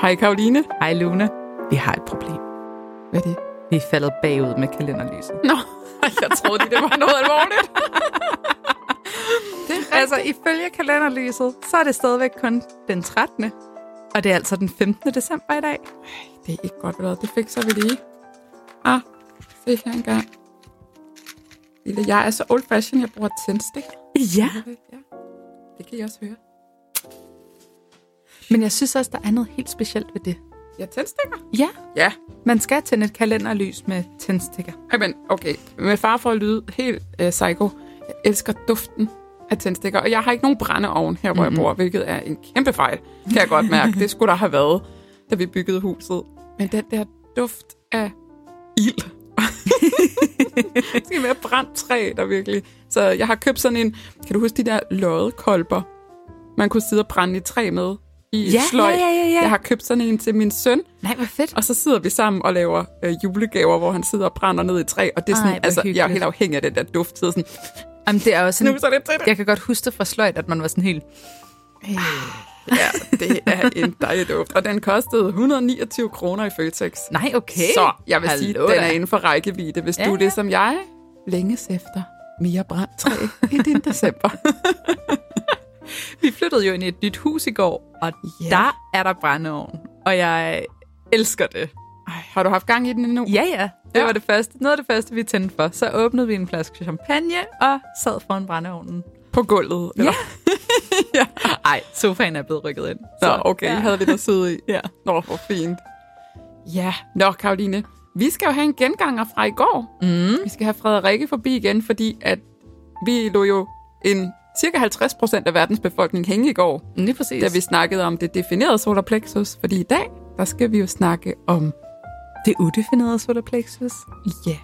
Hej Karoline. Hej Luna. Vi har et problem. Hvad er det? Vi er faldet bagud med kalenderlyset. Nå, jeg troede, det var noget alvorligt. det er altså, ifølge kalenderlyset, så er det stadigvæk kun den 13. Og det er altså den 15. december i dag. Det er ikke godt været. Det fikser vi lige. Ah, se her engang. Lille, jeg er så old fashion, jeg bruger tændstik. Ja. ja. Det kan I også høre. Men jeg synes også, der er noget helt specielt ved det. Ja, tændstikker? Ja. Ja. Man skal tænde et kalenderlys med tændstikker. Men okay, med far for at lyde helt uh, psycho, jeg elsker duften af tændstikker, og jeg har ikke nogen brændeovn her, hvor mm-hmm. jeg bor, hvilket er en kæmpe fejl, kan jeg godt mærke. Det skulle der have været, da vi byggede huset. Men den der duft af ild, det skal være brændt træ, der virkelig. Så jeg har købt sådan en, kan du huske de der loddekolber, man kunne sidde og brænde i træ med i ja, sløj. Ja, ja, ja. Jeg har købt sådan en til min søn. Nej, hvor fedt. Og så sidder vi sammen og laver øh, julegaver, hvor han sidder og brænder ned i træ. Og det er sådan, Ej, altså, jeg er helt afhængig af den der duft. Så sådan, Jamen, det er også sådan, nu så det til det. Jeg kan godt huske det fra sløjt, at man var sådan helt... ja, det er en dejlig duft. Og den kostede 129 kroner i Føtex. Nej, okay. Så jeg vil Hallo sige, den er inden for rækkevidde. Hvis ja. du er det som jeg, længes efter mere brændt træ i din december. Vi flyttede jo ind i et nyt hus i går, og yeah. der er der brændeovn. Og jeg elsker det. Ej, har du haft gang i den endnu? Ja, ja. Det ja. var det første, noget af det første, vi tændte for. Så åbnede vi en flaske champagne og sad foran brændeovnen. På gulvet? Eller? Ja. ja. Ej, sofaen er blevet rykket ind. Så, Nå, okay. Ja. Havde vi der siddet i? ja. Nå, hvor fint. Ja, nå Karoline. Vi skal jo have en genganger fra i går. Mm. Vi skal have Frederikke forbi igen, fordi at vi lå jo en cirka 50 procent af verdens befolkning hænge i går. Lige præcis. Da vi snakkede om det definerede solar plexus. Fordi i dag, der skal vi jo snakke om det udefinerede solar plexus. Ja. Yeah.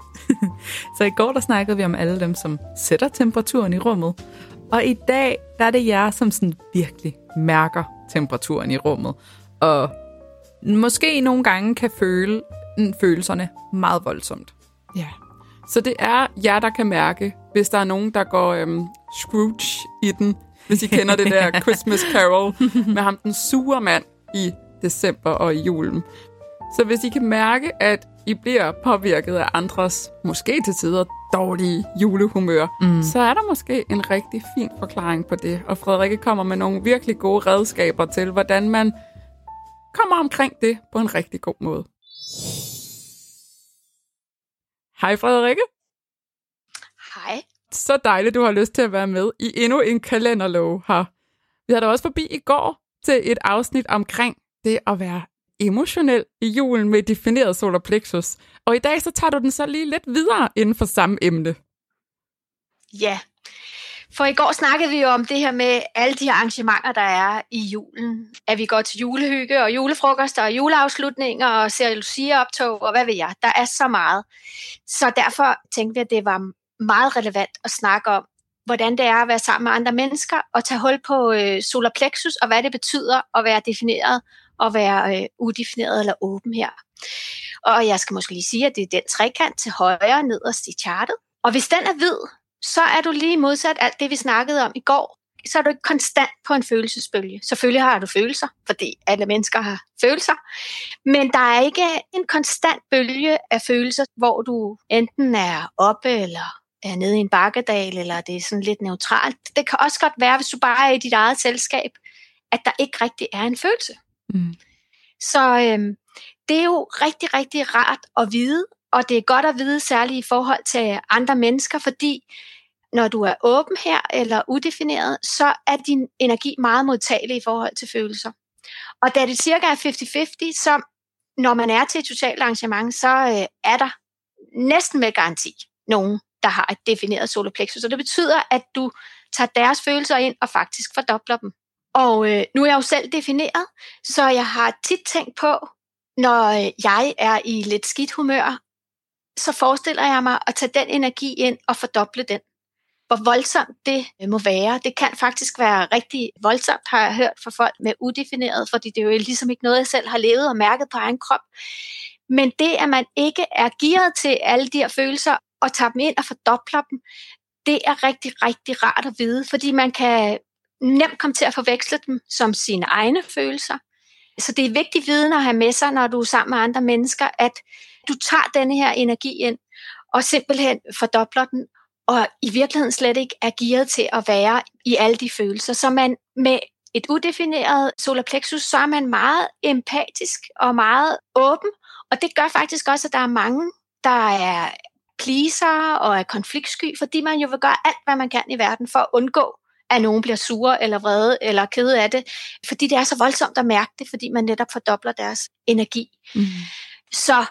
så i går, der snakkede vi om alle dem, som sætter temperaturen i rummet. Og i dag, der er det jer, som sådan virkelig mærker temperaturen i rummet. Og måske nogle gange kan føle følelserne meget voldsomt. Ja. Så det er jer, der kan mærke, hvis der er nogen, der går øhm, Scrooge i den. Hvis I kender det der Christmas Carol med ham, den sure mand i december og i julen. Så hvis I kan mærke, at I bliver påvirket af andres, måske til tider, dårlige julehumør, mm. så er der måske en rigtig fin forklaring på det. Og Frederikke kommer med nogle virkelig gode redskaber til, hvordan man kommer omkring det på en rigtig god måde. Hej Frederikke. Hej. Så dejligt, du har lyst til at være med i endnu en kalenderlov her. Vi havde da også forbi i går til et afsnit omkring det at være emotionel i julen med defineret solar plexus. Og i dag så tager du den så lige lidt videre inden for samme emne. Ja, for i går snakkede vi jo om det her med alle de arrangementer, der er i julen. At vi går til julehygge og julefrokoster og juleafslutninger og ser Lucia-optog og hvad ved jeg. Der er så meget. Så derfor tænkte vi, at det var meget relevant at snakke om, hvordan det er at være sammen med andre mennesker og tage hul på øh, solar plexus og hvad det betyder at være defineret og være øh, udefineret eller åben her. Og jeg skal måske lige sige, at det er den trekant til højre nederst i chartet. Og hvis den er hvid, så er du lige modsat alt det, vi snakkede om i går. Så er du ikke konstant på en følelsesbølge. Selvfølgelig har du følelser, fordi alle mennesker har følelser. Men der er ikke en konstant bølge af følelser, hvor du enten er oppe eller er nede i en bakkedal, eller det er sådan lidt neutralt. Det kan også godt være, hvis du bare er i dit eget selskab, at der ikke rigtig er en følelse. Mm. Så øhm, det er jo rigtig, rigtig rart at vide, og det er godt at vide særligt i forhold til andre mennesker, fordi når du er åben her eller udefineret, så er din energi meget modtagelig i forhold til følelser. Og da det cirka er 50-50, så når man er til et socialt arrangement, så øh, er der næsten med garanti nogen, der har et defineret solarplexus. Så det betyder, at du tager deres følelser ind og faktisk fordobler dem. Og øh, nu er jeg jo selv defineret, så jeg har tit tænkt på, når øh, jeg er i lidt skidt humør, så forestiller jeg mig at tage den energi ind og fordoble den. Hvor voldsomt det øh, må være. Det kan faktisk være rigtig voldsomt, har jeg hørt fra folk med udefineret, fordi det er jo ligesom ikke noget, jeg selv har levet og mærket på egen krop. Men det, at man ikke er gearet til alle de her følelser og tager dem ind og fordobler dem, det er rigtig, rigtig rart at vide, fordi man kan nemt komme til at forveksle dem som sine egne følelser. Så det er vigtig viden at have med sig, når du er sammen med andre mennesker, at du tager denne her energi ind og simpelthen fordobler den, og i virkeligheden slet ikke er gearet til at være i alle de følelser. Så man med et udefineret solar plexus, så er man meget empatisk og meget åben, og det gør faktisk også, at der er mange, der er pleaser og er konfliktsky, fordi man jo vil gøre alt, hvad man kan i verden for at undgå, at nogen bliver sure eller vrede eller kede af det, fordi det er så voldsomt at mærke det, fordi man netop fordobler deres energi. Mm. Så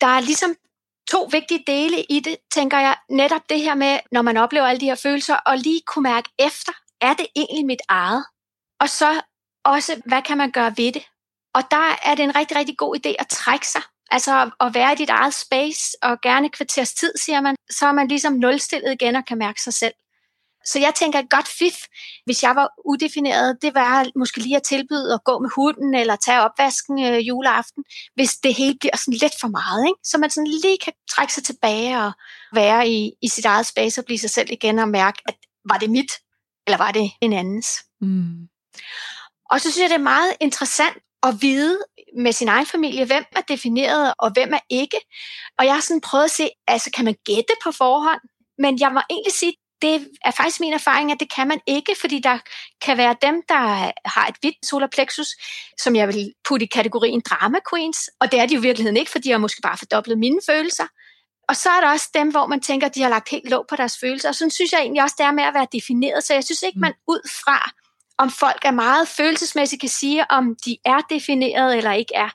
der er ligesom to vigtige dele i det, tænker jeg. Netop det her med, når man oplever alle de her følelser, og lige kunne mærke efter, er det egentlig mit eget? Og så også, hvad kan man gøre ved det? Og der er det en rigtig, rigtig god idé at trække sig. Altså at være i dit eget space, og gerne kvarters tid, siger man. Så er man ligesom nulstillet igen og kan mærke sig selv. Så jeg tænker, et godt fif, hvis jeg var udefineret, det var måske lige at tilbyde at gå med hunden, eller tage opvasken øh, juleaften, hvis det hele bliver sådan lidt for meget. Ikke? Så man sådan lige kan trække sig tilbage og være i, i sit eget space og blive sig selv igen og mærke, at var det mit, eller var det en andens. Mm. Og så synes jeg, det er meget interessant at vide med sin egen familie, hvem er defineret og hvem er ikke. Og jeg har sådan prøvet at se, altså kan man gætte på forhånd? Men jeg må egentlig sige, det er faktisk min erfaring, at det kan man ikke, fordi der kan være dem, der har et hvidt solar plexus, som jeg vil putte i kategorien drama queens, og det er de jo i virkeligheden ikke, fordi jeg måske bare fordoblet mine følelser. Og så er der også dem, hvor man tænker, at de har lagt helt låg på deres følelser, og sådan synes jeg egentlig også, det er med at være defineret, så jeg synes ikke, man ud fra, om folk er meget følelsesmæssigt, kan sige, om de er defineret eller ikke er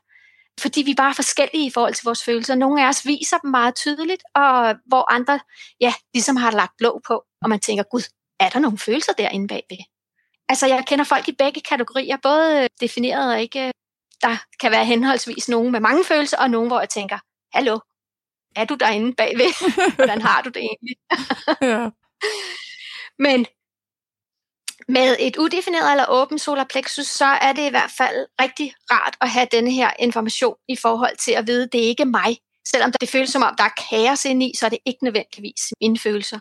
fordi vi bare er forskellige i forhold til vores følelser. Nogle af os viser dem meget tydeligt, og hvor andre ja, ligesom har lagt låg på, og man tænker, gud, er der nogle følelser derinde bagved? Altså, jeg kender folk i begge kategorier, både defineret og ikke. Der kan være henholdsvis nogen med mange følelser, og nogen, hvor jeg tænker, hallo, er du derinde bagved? Hvordan har du det egentlig? ja. Men med et udefineret eller åbent solar plexus, så er det i hvert fald rigtig rart at have denne her information i forhold til at vide, at det er ikke mig. Selvom det føles som om, der er kaos inde i, så er det ikke nødvendigvis mine følelser.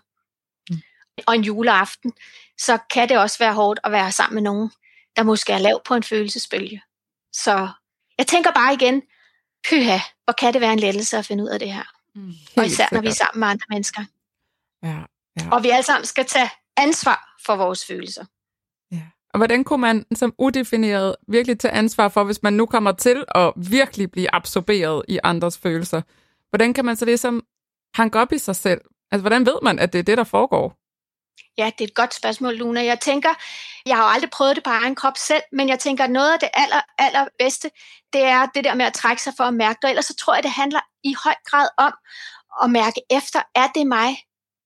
Mm. Og en juleaften, så kan det også være hårdt at være sammen med nogen, der måske er lav på en følelsesbølge. Så jeg tænker bare igen, pyha, hvor kan det være en lettelse at finde ud af det her. Mm. Og især når vi er sammen med andre mennesker. Ja, ja. Og vi alle sammen skal tage ansvar for vores følelser. Og hvordan kunne man som udefineret virkelig tage ansvar for, hvis man nu kommer til at virkelig blive absorberet i andres følelser? Hvordan kan man så ligesom hanke op i sig selv? Altså, hvordan ved man, at det er det, der foregår? Ja, det er et godt spørgsmål, Luna. Jeg tænker, jeg har jo aldrig prøvet det på egen krop selv, men jeg tænker, at noget af det aller, allerbedste, det er det der med at trække sig for at mærke det. Ellers så tror jeg, det handler i høj grad om at mærke efter, er det mig?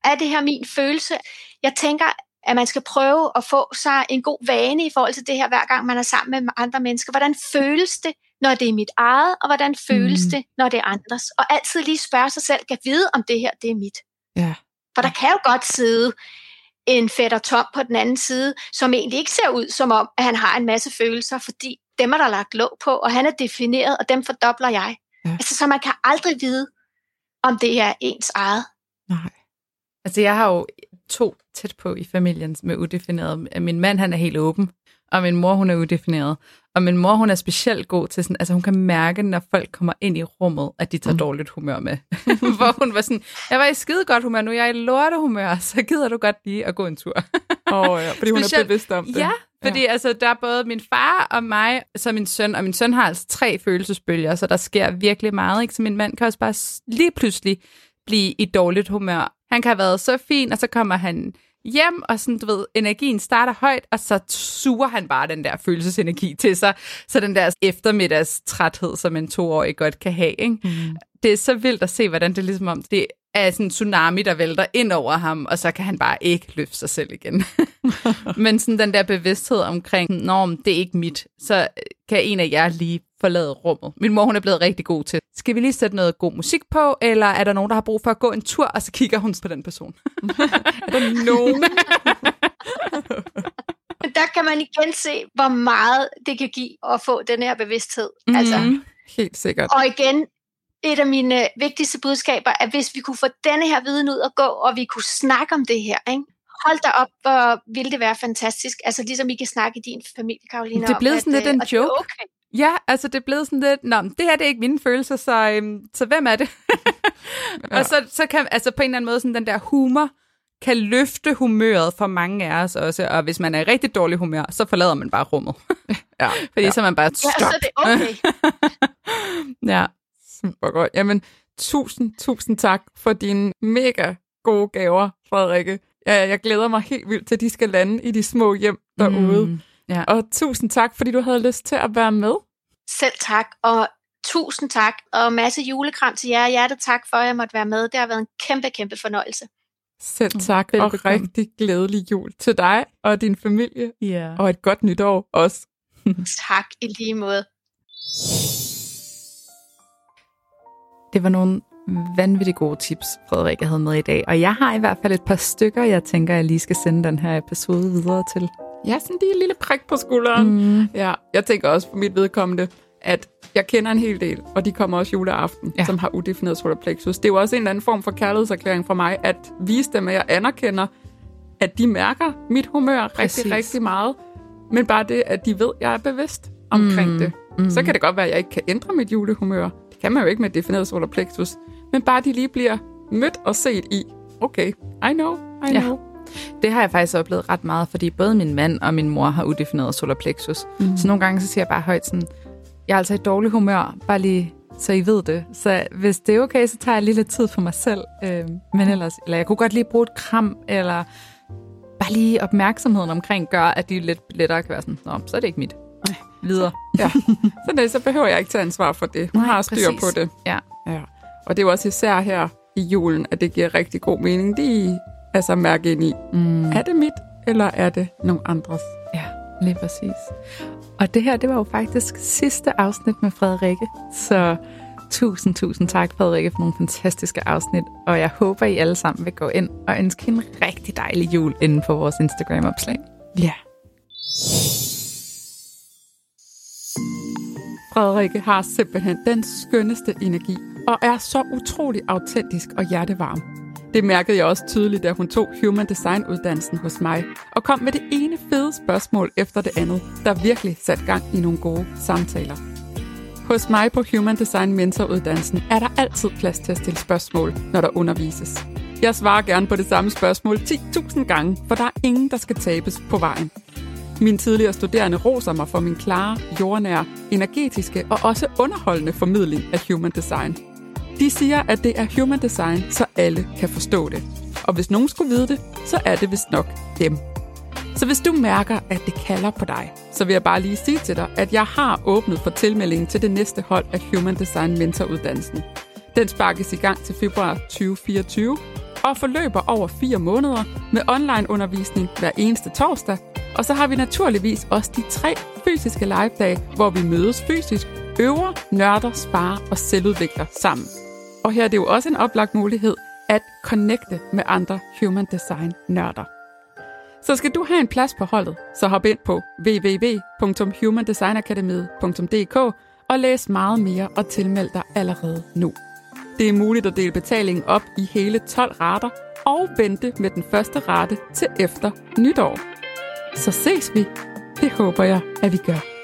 Er det her min følelse? Jeg tænker, at man skal prøve at få sig en god vane i forhold til det her, hver gang man er sammen med andre mennesker. Hvordan føles det, når det er mit eget, og hvordan føles mm. det, når det er andres? Og altid lige spørge sig selv, kan vide, om det her, det er mit. Ja. For der kan jo godt sidde en fætter Tom på den anden side, som egentlig ikke ser ud som om, at han har en masse følelser, fordi dem er der lagt låg på, og han er defineret, og dem fordobler jeg. Ja. Altså, så man kan aldrig vide, om det er ens eget. Nej. Altså, jeg har jo to tæt på i familien med udefineret. Min mand, han er helt åben, og min mor, hun er udefineret. Og min mor, hun er specielt god til sådan, altså hun kan mærke, når folk kommer ind i rummet, at de tager mm. dårligt humør med. Hvor hun var sådan, jeg var i skide godt humør, nu jeg er i lortehumør, så gider du godt lige at gå en tur. Åh oh, ja, fordi hun specielt, er bevidst om det. Ja, fordi ja. altså, der er både min far og mig, så min søn, og min søn har altså tre følelsesbølger, så der sker virkelig meget. Ikke? Så min mand kan også bare lige pludselig blive i dårligt humør. Han kan have været så fin, og så kommer han hjem, og sådan, du ved, energien starter højt, og så suger han bare den der følelsesenergi til sig. Så den der eftermiddags træthed, som en toårig godt kan have. Ikke? Mm. Det er så vildt at se, hvordan det er ligesom om, det er sådan en tsunami, der vælter ind over ham, og så kan han bare ikke løfte sig selv igen. Men sådan den der bevidsthed omkring, norm, det er ikke mit, så kan en af jer lige forlade rummet. Min mor, hun er blevet rigtig god til. Skal vi lige sætte noget god musik på, eller er der nogen, der har brug for at gå en tur, og så kigger hun på den person? er der nogen? der kan man igen se, hvor meget det kan give at få den her bevidsthed. Mm, altså. Helt sikkert. Og igen, et af mine vigtigste budskaber, at hvis vi kunne få denne her viden ud og gå, og vi kunne snakke om det her, ikke? hold da op, hvor ville det være fantastisk. Altså ligesom I kan snakke i din familie, Karoline. Det er blevet om, sådan lidt at, en øh, og det joke. Okay. Ja, altså det er blevet sådan lidt, Nå, det her det er ikke mine følelser, så, øhm, så hvem er det? ja. Og så, så kan, altså på en eller anden måde, sådan den der humor, kan løfte humøret for mange af os også, og hvis man er i rigtig dårlig humør, så forlader man bare rummet. Ja, Fordi ja. så er man bare, Ja, stop. så er det okay. ja. Super godt. Jamen, tusind, tusind tak for dine mega gode gaver, Frederikke. Ja, jeg glæder mig helt vildt til, at de skal lande i de små hjem derude. Mm. Ja. Og tusind tak, fordi du havde lyst til at være med. Selv tak, og tusind tak, og masse julekram til jer. Hjertet tak for, at jeg måtte være med. Det har været en kæmpe, kæmpe fornøjelse. Selv tak, og velbekomme. rigtig glædelig jul til dig og din familie, ja. og et godt nytår også. Tak i lige måde. Det var nogle vanvittigt gode tips, Frederik havde med i dag. Og jeg har i hvert fald et par stykker, jeg tænker, jeg lige skal sende den her episode videre til. Ja, sådan lige en lille prik på skulderen. Mm. Ja, jeg tænker også for mit vedkommende, at jeg kender en hel del, og de kommer også juleaften, Ja. som har udefineret solar plexus. Det er jo også en eller anden form for kærlighedserklæring fra mig, at vise dem, at jeg anerkender, at de mærker mit humør rigtig, Præcis. rigtig meget. Men bare det, at de ved, at jeg er bevidst omkring Mm, det. mm. Så kan det godt være, at jeg ikke kan ændre mit julehumør. Det kan man jo ikke med defineret solar plexus. Men bare de lige bliver mødt og set i, okay, I know, I Ja. know. Det har jeg faktisk oplevet ret meget, fordi både min mand og min mor har udefineret solar plexus. Mm. Så nogle gange så siger jeg bare højt sådan, jeg er altså i dårlig humør, bare lige så I ved det. Så hvis det er okay, så tager jeg lige lidt tid for mig selv. Øh, men ellers, eller jeg kunne godt lige bruge et kram, eller bare lige opmærksomheden omkring gør, at de lidt lettere kan være sådan, Nå, så er det ikke mit. Videre. Ja. Så, det, så behøver jeg ikke tage ansvar for det. Hun Nej, har styr præcis. på det. Ja. Ja. Og det er jo også især her i julen, at det giver rigtig god mening lige altså mærke ind i, Mm. er det mit, eller er det nogen andres? Ja, lige præcis. Og det her, det var jo faktisk sidste afsnit med Frederikke. Så tusind, tusind tak, Frederikke, for nogle fantastiske afsnit. Og jeg håber, I alle sammen vil gå ind og ønske en rigtig dejlig jul inden på vores Instagram-opslag. Ja. Frederikke har simpelthen den skønneste energi, og er så utrolig autentisk og hjertevarm. Det mærkede jeg også tydeligt, da hun tog Human Design-uddannelsen hos mig, og kom med det ene fede spørgsmål efter det andet, der virkelig satte gang i nogle gode samtaler. Hos mig på Human Design Mentoruddannelsen er der altid plads til at stille spørgsmål, når der undervises. Jeg svarer gerne på det samme spørgsmål 10.000 gange, for der er ingen, der skal tabes på vejen. Min tidligere studerende roser mig for min klare, jordnære, energetiske og også underholdende formidling af Human Design. De siger, at det er Human Design, så alle kan forstå det. Og hvis nogen skulle vide det, så er det vist nok dem. Så hvis du mærker, at det kalder på dig, så vil jeg bare lige sige til dig, at jeg har åbnet for tilmeldingen til det næste hold af Human Design Mentoruddannelsen. Den sparkes i gang til februar 2024 og forløber over fire måneder med online undervisning hver eneste torsdag. Og så har vi naturligvis også de tre fysiske live-dage, hvor vi mødes fysisk, øver, nørder, sparer og selvudvikler sammen. Og her er det jo også en oplagt mulighed at connecte med andre human design nørder. Så skal du have en plads på holdet, så hop ind på www.humandesignacademy.dk og læs meget mere og tilmeld dig allerede nu. Det er muligt at dele betalingen op i hele 12 rater og vente med den første rate til efter nytår. Så ses vi. Det håber jeg, at vi gør.